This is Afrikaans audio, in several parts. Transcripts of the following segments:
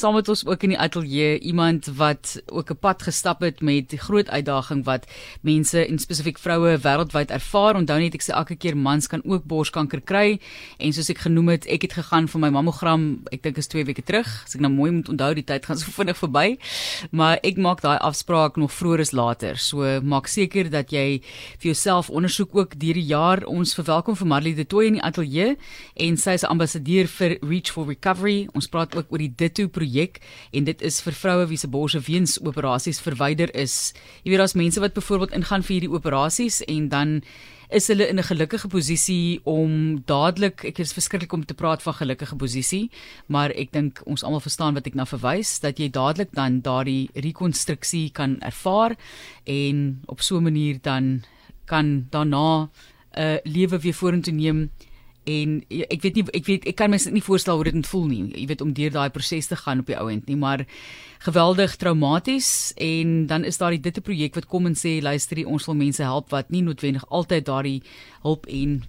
saam met ons ook in die ateljee iemand wat ook 'n pad gestap het met die groot uitdaging wat mense en spesifiek vroue wêreldwyd ervaar. Onthou net ek sê elke keer mans kan ook borskanker kry en soos ek genoem het, ek het gegaan vir my mammogram, ek dink is 2 weke terug. As ek nou mooi moet onthou, die tyd gaan so vinnig verby. Maar ek maak daai afspraak nog vroeër as later. So maak seker dat jy vir jouself ondersoek ook deur die jaar. Ons verwelkom vir Marley de Tooy in die ateljee en sy is ambassadeur vir Reach for Recovery. Ons praat ook oor die Ditto projek en dit is vir vroue wie se borse weens operasies verwyder is. Jy weet daar's mense wat byvoorbeeld ingaan vir hierdie operasies en dan is hulle in 'n gelukkige posisie om dadelik ek is verskriklik om te praat van gelukkige posisie maar ek dink ons almal verstaan wat ek na verwys dat jy dadelik dan daardie rekonstruksie kan ervaar en op so 'n manier dan kan daarna 'n uh, lewe weer vorentoe neem en ek weet nie ek weet ek kan my nie voorstel hoe dit voel nie jy weet om deur daai proses te gaan op die ou end nie maar geweldig traumaties en dan is daar die ditte projek wat kom en sê luister jy ons wil mense help wat nie noodwendig altyd daardie hulp en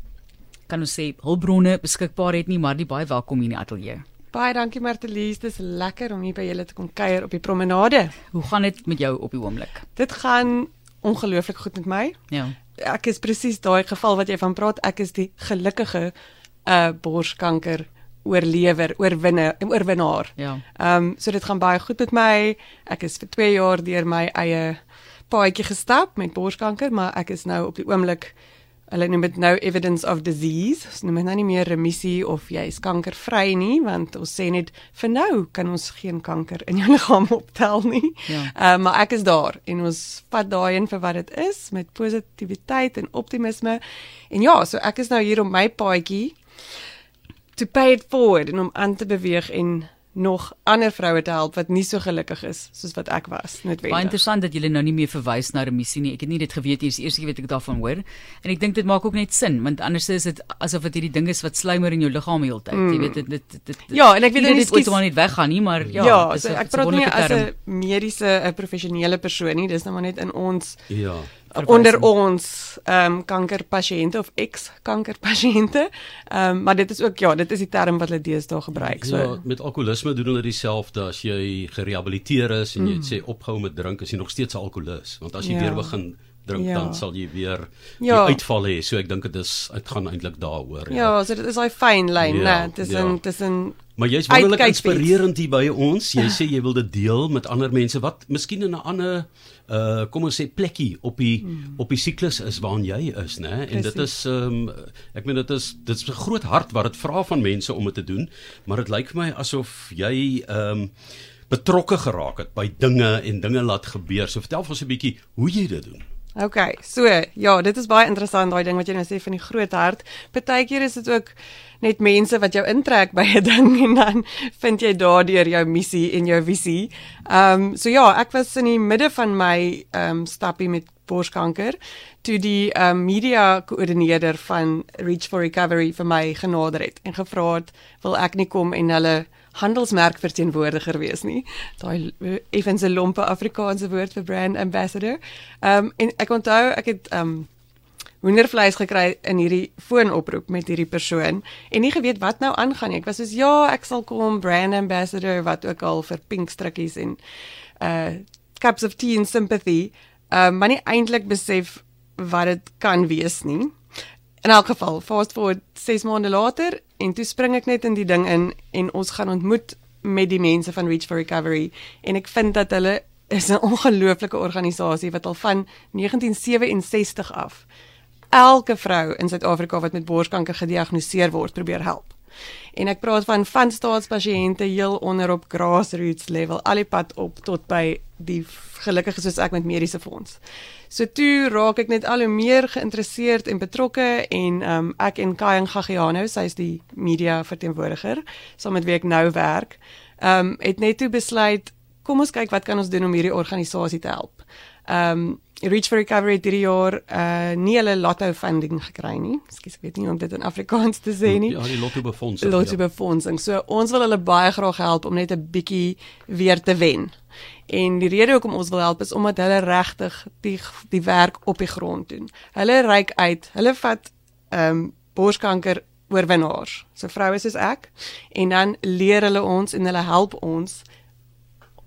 kan ons sê hulpbronne beskikbaar het nie maar die baie welkom hier in die ateljee Baie dankie Martelies, dis lekker om hier by julle te kom kuier op die promenade. Hoe gaan dit met jou op die oomblik? Dit gaan ongelooflik goed met my. Ja. Ek is presies daai geval wat jy van praat. Ek is die gelukkige uh borskanker oorlewer, oorwinne, oorwinnaar. Ja. Ehm um, so dit gaan baie goed met my. Ek is vir 2 jaar deur my eie paadjie gestap met borskanker, maar ek is nou op die oomblik hulle noem dit nou evidence of disease. Ons noem dit nou nie meer remissie of jy is kankervry nie, want ons sê net vir nou kan ons geen kanker in jou liggaam optel nie. Ja. Um, maar ek is daar en ons vat daai in vir wat dit is met positiwiteit en optimisme. En ja, so ek is nou hier om my paadjie to pay it forward en om aan te beweeg en nog ander vroue te help wat nie so gelukkig is soos wat ek was noodwendig. Baie interessant dat jy nou nie meer verwys na remissie nie. Ek het nie dit geweet nie. Dis eers weet ek daarvan hoor. En ek dink dit maak ook net sin want anders is dit asof dit hierdie ding is wat slymer in jou liggaam heeltyd. Mm. Jy weet dit dit dit, dit Ja, en ek weet dit ooit maar net weggaan nie, maar ja, ja dis so ek praat nie as. 'n mediese 'n professionele persoon nie. Dis nou maar net in ons Ja. Verwysing. onder ons ehm um, kankerpasiënte of ex-kankerpasiënte. Ehm um, maar dit is ook ja, dit is die term wat hulle deesdae gebruik. So Ja, met alkoholisme doen hulle dieselfde as jy gerehabiliteer is en jy het sê opgehou met drink is jy nog steeds 'n alkolikus want as jy Ja. weer begin drink Ja. dan sal jy weer Ja. die uitval hê. So ek dink dit is dit gaan eintlik daaroor. ja, so dit is daai fyn lyn, Ja, né? Tussen ja. tussen Maar jy's wonderlik inspirerend hier by ons. Jy sê jy wil dit deel met ander mense wat miskien in 'n ander uh kom ons sê plekkie op die mm. op die siklus is waarin jy is, né? En dit is ehm um, ek meen dit is dit is 'n groot hart wat dit vra van mense om dit te doen, maar dit lyk vir my asof jy ehm um, betrokke geraak het by dinge en dinge laat gebeur. So vertel vir ons 'n bietjie hoe jy dit doen. Okay, so ja, dit is baie interessant daai ding wat jy nou sê van die groot hart. Partykeer is dit ook net mense wat jou intrek by 'n ding en dan vind jy daardeur jou missie en jou visie. Ehm um, so ja, ek was in die midde van my ehm um, stappie met borskanker toe die ehm um, media koördineerder van Reach for Recovery vir my genader het en gevra het, wil ek nie kom en hulle handelsmerk verteenwoordiger wees nie. Daai effens 'n lompe Afrikaanse woord vir brand ambassador. Ehm um, en ek onthou ek het ehm um, hoendervleis gekry in hierdie foonoproep met hierdie persoon en nie geweet wat nou aangaan nie. Ek was soos ja, ek sal kom brand ambassador wat ook al vir pink strikkies en uh cups of tea and sympathy, uh, maar nie eintlik besef wat dit kan wees nie. In elk geval, fast forward 6 maande later en toe spring ek net in die ding in en ons gaan ontmoet met die mense van Reach for Recovery en ek vind dat hulle is 'n ongelooflike organisasie wat al van 1967 af elke vrou in Suid-Afrika wat met borskanker gediagnoseer word probeer help. En ek praat van van staatspasiënte heel onder op grassroots level al die pad op tot by die gelukkiges soos ek met mediese fonds. So toe raak ek net al hoe meer geïnteresseerd en betrokke en um, ek en Kayang Gagiano, sy is die media verteenwoordiger, saam met wie ek nou werk, um, het net toe besluit kom ons kyk wat kan ons doen om hierdie organisasie te help. Um Reach for Recovery het hierdie jaar uh nie hulle lotto funding gekry nie. Ekskuus, ek weet nie hoe om dit in Afrikaans te sê nie. Ja, die lotto befondsing. Lotto ja. befondsing. So ons wil hulle baie graag help om net 'n bietjie weer te wen. En die rede hoekom ons wil help is omdat hulle regtig die die werk op die grond doen. Hulle reik uit. Hulle vat ehm um, borskanker oorwinnaars. So vroue soos ek en dan leer hulle ons en hulle help ons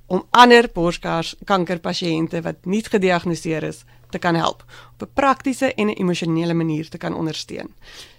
om ander borskanker pasiënte wat nie gediagnoseer is te kan help op 'n praktiese en 'n emosionele manier te kan ondersteun.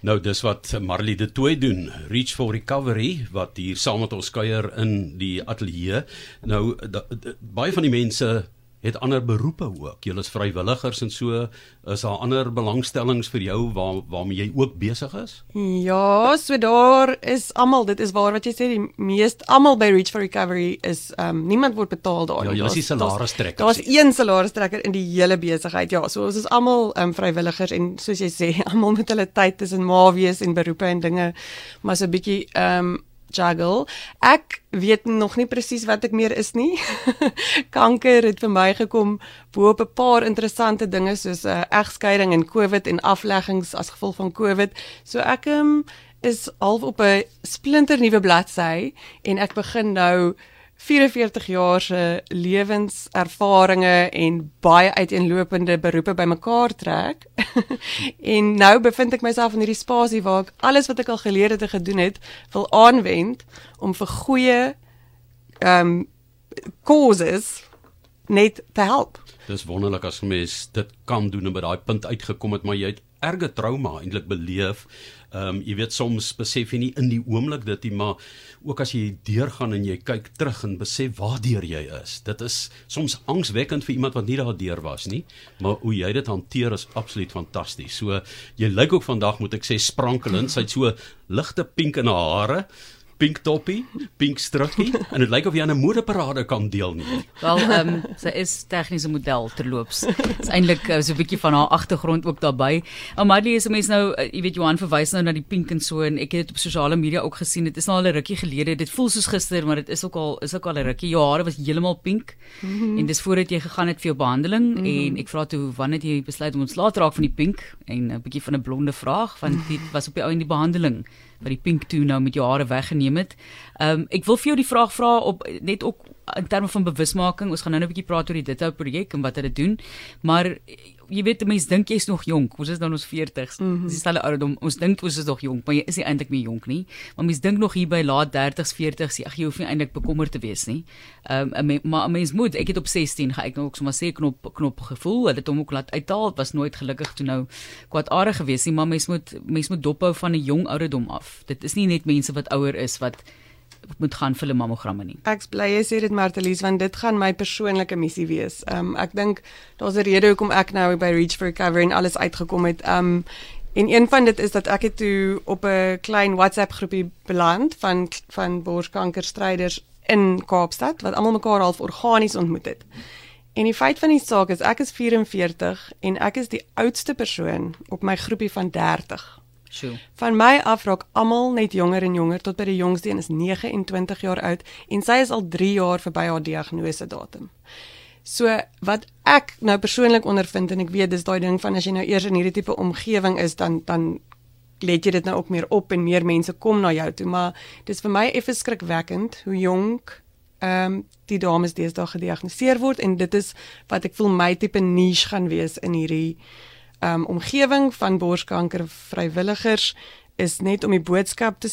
Nou dis wat Marley de Tooi doen, Reach for Recovery wat hier saam met ons kuier in die ateljee. Nou da, da, baie van die mense het ander beroepe ook. Jy is vrywilligers en so is daar ander belangstellings vir jou waar waarmee jy ook besig is? Ja, so daar is almal, dit is waar wat jy sê die meeste almal by Reach for Recovery is ehm um, niemand word betaal daar nie. Ja, jy is salaris-trekker. Daar's een salaris-trekker in die hele besigheid. Ja, so ons is almal ehm um, vrywilligers en soos jy sê, almal met hulle tyd tussen ma wees en beroepe en dinge maar so 'n bietjie ehm um, juggle. Ek weet nog nie presies wat ek meer is nie. Kanker het vir my gekom bo op 'n paar interessante dinge soos 'n uh, egskeiding en COVID en afleggings as gevolg van COVID. So ek um, is half op 'n splinter nuwe bladsy en ek begin nou 44 jaar se lewenservarings en baie uiteenlopende beroepe bymekaar trek. en nou bevind ek myself in hierdie spasie waar ek alles wat ek al geleer het en gedoen het, wil aanwend om vir goeie ehm um, causes net te help. Dis wonderlik as mens dit kan doen en by daai punt uitgekom het, maar jy het erge trauma eintlik beleef Ehm um, jy weet soms besef jy nie in die oomblik dit nie, maar ook as jy deurgaan en jy kyk terug en besef waar deur jy is. Dit is soms angswekkend vir iemand wat nie daar deur was nie, maar hoe jy dit hanteer is absoluut fantasties. So jy lyk ook vandag moet ek sê sprankelend, sy't so ligte pink in haar hare pink toppie, pink strukkie en dit lyk of jy aan 'n modeparade kan deelneem. Wel, ehm um, sy is tegniese model terloops. Dis eintlik uh, so 'n bietjie van haar agtergrond ook daarbey. Amadie is 'n mens nou, uh, jy weet Johan verwys nou na die pink en so en ek het dit op sosiale media ook gesien. Dit is nou al 'n rukkie gelede. Dit voel soos gister, maar dit is ook al is ook al 'n rukkie. Jou hare was heeltemal pink. Mm -hmm. En dis voordat jy gegaan het vir jou behandeling mm -hmm. en ek vra toe wanneer jy besluit om ontslae te raak van die pink en 'n bietjie van 'n blonde vraag want dit was op die ou in die behandeling wat die pink toe nou met jou hare weggeneem het. Ehm um, ek wil vir jou die vraag vra op net ook in terme van bewusmaking. Ons gaan nou 'n bietjie praat oor die Ditto projek en wat hulle doen. Maar jy weet mense dink jy's nog jonk. Ons is nou ons 40s. Mm -hmm. Dis stelle ouderdom. Ons dink ons is nog jonk, maar jy is nie eintlik meer jonk nie. Maar mense dink nog hier by laat 30s, 40s, ag jy hoef nie eintlik bekommerd te wees nie. Ehm um, maar mense moet, ek het op 16 gaan ek nou ook sommer sê knop knop gevoel. Hulle het hom ook laat uithaal. Dit was nooit gelukkig toe nou kwaadaardig gewees nie, maar mense moet mense moet dophou van 'n jong ouderdom af. Dit is nie net mense wat ouer is wat moet gaan vir 'n mammogramme nie. Ek bly jy sê dit Martelies want dit gaan my persoonlike missie wees. Um ek dink daar's 'n rede hoekom ek nou by Reach for Recovery alles uitgekom het. Um en een van dit is dat ek het toe op 'n klein WhatsApp groepie beland van van borskankerstryders in Kaapstad wat almal mekaar half organies ontmoet het. En die feit van die saak is ek is 44 en ek is die oudste persoon op my groepie van 30. Sjoe. Van my af raak almal net jonger en jonger tot by die jongste een is 29 jaar oud en sy is al 3 jaar verby haar diagnose datum. So wat ek nou persoonlik ondervind en ek weet dis daai ding van as jy nou eers in hierdie tipe omgewing is dan dan let jy dit nou ook meer op en meer mense kom na jou toe maar dis vir my effe skrikwekkend hoe jonk ehm um, die dames deesdae gediagnoseer word en dit is wat ek voel my tipe niche gaan wees in hierdie um, omgewing van borskanker vrywilligers is net om die boodskap te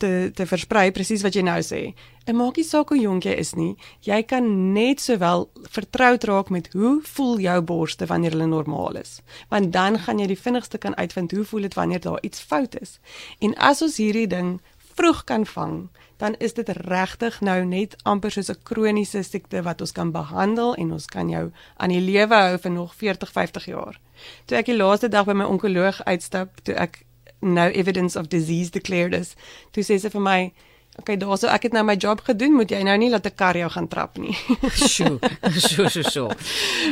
te te versprei presies wat jy nou sê. En maak nie saak hoe jonk jy is nie, jy kan net sowel vertroud raak met hoe voel jou borste wanneer hulle normaal is. Want dan gaan jy die vinnigste kan uitvind hoe voel dit wanneer daar iets fout is. En as ons hierdie ding vroeg kan vang, dan is dit regtig nou net amper soos 'n kroniese siekte wat ons kan behandel en ons kan jou aan die lewe hou vir nog 40, 50 jaar. Toe ek die laaste dag by my onkoloog uitstap, toe ek nou evidence of disease declared is, toe sê sy vir my Okay, daarso ek het nou my job gedoen, moet jy nou nie laat 'n kar jou gaan trap nie. Sjoe. Sjoe, sjoe, sjoe.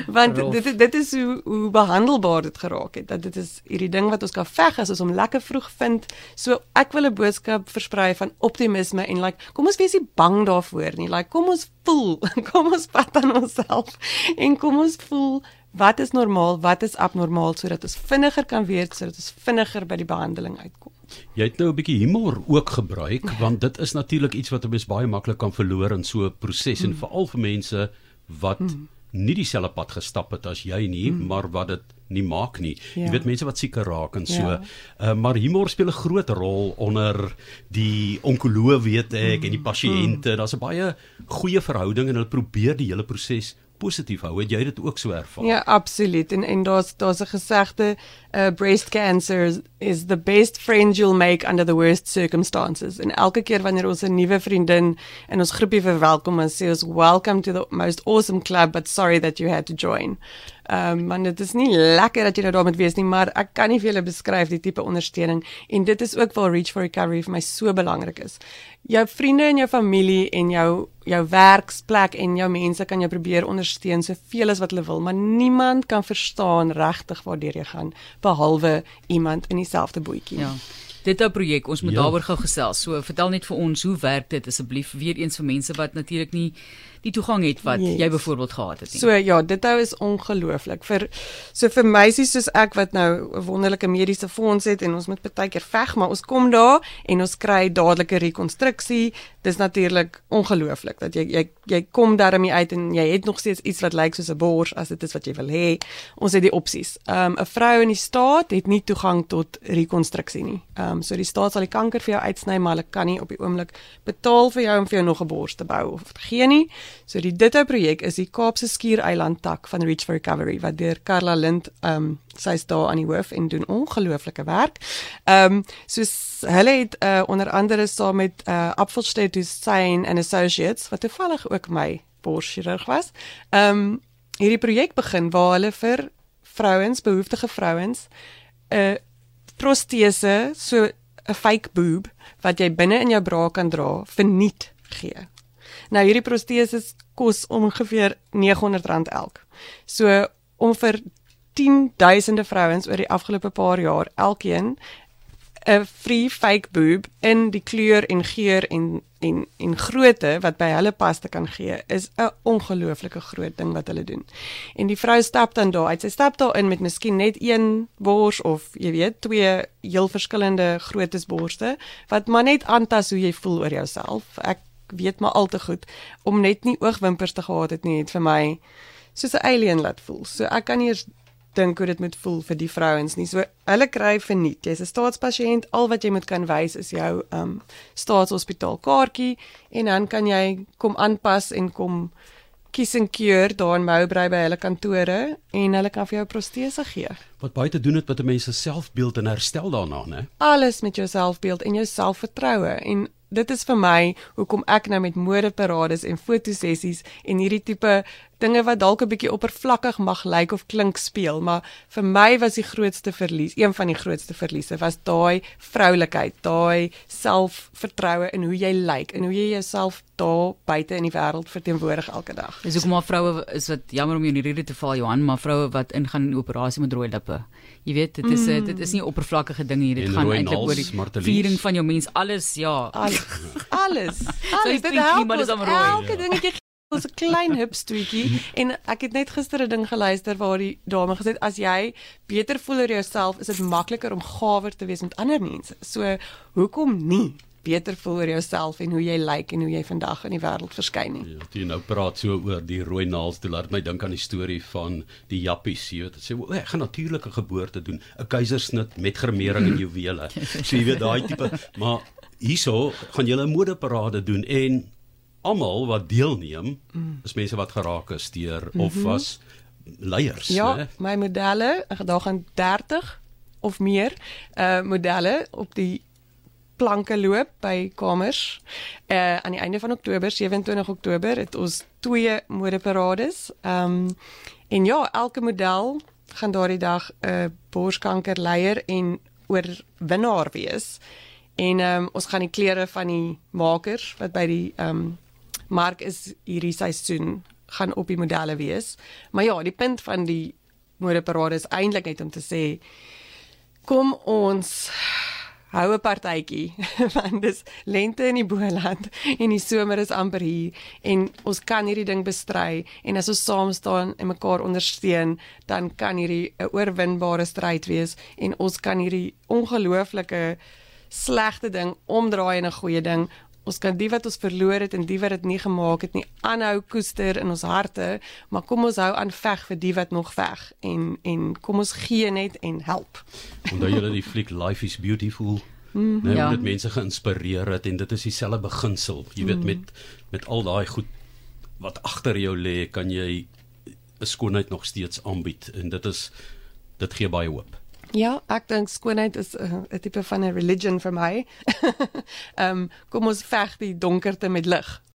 Want dit dit is hoe hoe behandelbaar dit geraak het. Dat dit is hierdie ding wat ons kan veg as ons hom lekker vroeg vind. So ek wil 'n boodskap versprei van optimisme en like kom ons wees nie bang daarvoor nie. Like kom ons voel, kom ons pat aan onsself en kom ons voel wat is normaal, wat is abnormaal sodat ons vinniger kan weet sodat ons vinniger by die behandeling uitkom. Jy het nou 'n bietjie humor ook gebruik want dit is natuurlik iets wat 'n mens baie maklik kan verloor in so 'n proses mm. en veral vir mense wat mm. nie dieselfde pad gestap het as jy nie, mm. maar wat dit nie maak nie. Ja. Jy weet mense wat siek raak en so. Ja. Uh, maar humor speel 'n groot rol onder die onkoloog weet ek mm. en die pasiënte. Mm. Daar's 'n baie goeie verhouding en hulle probeer die hele proses positief hou. Het jy dit ook so ervaar? Ja, absoluut. En en daar's daar's 'n gesegde, uh breast cancer is the best friend you'll make under the worst circumstances. En elke keer wanneer ons 'n nuwe vriendin in ons groepie verwelkom en sê ons welcome to the most awesome club but sorry that you had to join. Ehm um, man dit is nie lekker dat jy nou daar moet wees nie, maar ek kan nie vir julle beskryf die tipe ondersteuning en dit is ook waar Reach for Recovery vir my so belangrik is. Jou vriende en jou familie en jou jou werksplek en jou mense kan jou probeer ondersteun soveel as wat hulle wil, maar niemand kan verstaan regtig waartoe jy gaan behalwe iemand in dieselfde bootjie. Ja dit 'n projek. Ons moet ja. daaroor gou gesels. So vertel net vir ons hoe werk dit asseblief weer eens vir mense wat natuurlik nie die toegang het wat yes. jy byvoorbeeld gehad het nie. So ja, dit hou is ongelooflik vir so vir meisies soos ek wat nou 'n wonderlike mediese fonds het en ons moet baie keer veg, maar ons kom daar en ons kry dadelike rekonstruksie. Dis natuurlik ongelooflik dat jy jy jy kom daarmee uit en jy het nog steeds iets wat lyk soos 'n bors as dit is wat jy wil hê. Ons het die opsies. Um 'n vrou in die staat het nie toegang tot rekonstruksie nie. Um so die staat sal die kanker vir jou uitsny, maar hulle kan nie op die oomblik betaal vir jou om vir jou nog 'n bors te bou of te gee nie. So die Ditto projek is die Kaapse Skiereiland tak van Reach for Recovery wat deur Karla Lind ehm um, sy's daar aan die hoof en doen ongelooflike werk. Ehm um, soos hulle het uh, onder andere saam met uh, eh, Apfelstedt Design and Associates wat toevallig ook my borschirurg was. Ehm um, hierdie projek begin waar hulle vir vrouens, behoeftige vrouens 'n uh, protese, so 'n fake boob wat jy binne in jou bra kan dra, verniet gee. Nou hierdie proteses kos ongeveer R900 elk. So om vir 10 duisende vrouens oor die afgelope paar jaar elkeen 'n free fake boob in die kleur en geur en en en grootte wat by hulle pas te kan gee is 'n ongelooflike groot ding wat hulle doen. En die vrou stap dan daar uit. Sy stap daar in met miskien net een bors of jy weet twee heel verskillende groottes borste wat maar net aantas hoe jy voel oor jouself. Ek weet maar al te goed om net nie oogwimpers te gehad het nie het vir my soos 'n alien laat voel. So ek kan eens dink hoe dit moet voel vir die vrouens nie. So hulle kry verniet. Jy's 'n staatspasiënt, al wat jy moet kan wys is jou um staatshospitaal kaartjie en dan kan jy kom aanpas en kom kies en keur daar in Moubrey by hulle kantore en hulle kan vir jou protese gee. Wat baie te doen het met 'n mens se selfbeeld en herstel daarna, né? Alles met jou selfbeeld en jou selfvertroue en dit is vir my hoekom ek nou met modeparades en fotosessies en hierdie tipe dinge wat dalk 'n bietjie oppervlakkig mag lyk of klink speel, maar vir my was die grootste verlies, een van die grootste verliese was daai vroulikheid, daai selfvertroue in hoe jy lyk en hoe jy jouself daar buite in die wêreld verteenwoordig elke dag. Dis hoekom maar vroue is wat jammer om jou in hierdie te val Johan, maar vroue wat ingaan in operasie met rooi lippe. Jy weet, dit is mm. dit is nie oppervlakkige dinge hier, dit gaan eintlik oor die viering van jou mens, alles, ja. Alles. alles. alles dit help ons elke dingetjie ons 'n klein hupstoetjie en ek het net gister 'n ding geluister waar die dame gesê het as jy beter voel oor jouself is dit makliker om gawer te wees met ander mense. So hoekom nie beter voel oor jouself en hoe jy lyk en hoe jy vandag in die wêreld verskyn nie. Ja, jy nou praat so oor die rooi naels, dit laat my dink aan die storie van die jappies, jy weet, dit sê o, ek gaan natuurlike geboorte doen, 'n keisersnit met gremering en juwele. So jy weet daai tipe, maar hierso gaan jy 'n modeparade doen en almal wat deelneem mm. is mense wat geraak is deur mm -hmm. of was leiers, ja, né? my modelle, daar gaan 30 of meer uh modelle op die planke loop by kamers. Uh aan die einde van Oktober, 27 Oktober, het ons twee modeparades. Um en ja, elke model gaan daardie dag 'n uh, borskanker leier en oorwinnaar wees. En ehm um, ons gaan die klere van die makers wat by die ehm um, mark is hierdie seisoen gaan op die modelle wees. Maar ja, die punt van die modeparade is eintlik net om te sê kom ons hou 'n partytjie want dis lente in die Boland en die somer is amper hier en ons kan hierdie ding bestry en as ons saam staan en mekaar ondersteun dan kan hierdie 'n oorwinbare stryd wees en ons kan hierdie ongelooflike slegte ding omdraai in 'n goeie ding Ons kan die wat ons verloor het en die wat dit nie gemaak het nie aanhou koester in ons harte, maar kom ons hou aan veg vir die wat nog veg en en kom ons gee net en help. Onthou julle die fliek Life is Beautiful? Mm, nou, ja. dit mense geïnspireer het en dit is dieselfde beginsel. Jy weet mm. met met al daai goed wat agter jou lê, kan jy 'n skoonheid nog steeds aanbied en dit is dit gee baie hoop. Ja, ek dink skoonheid is 'n uh, tipe van 'n religion vir my. Ehm um, kom ons veg die donkerte met lig.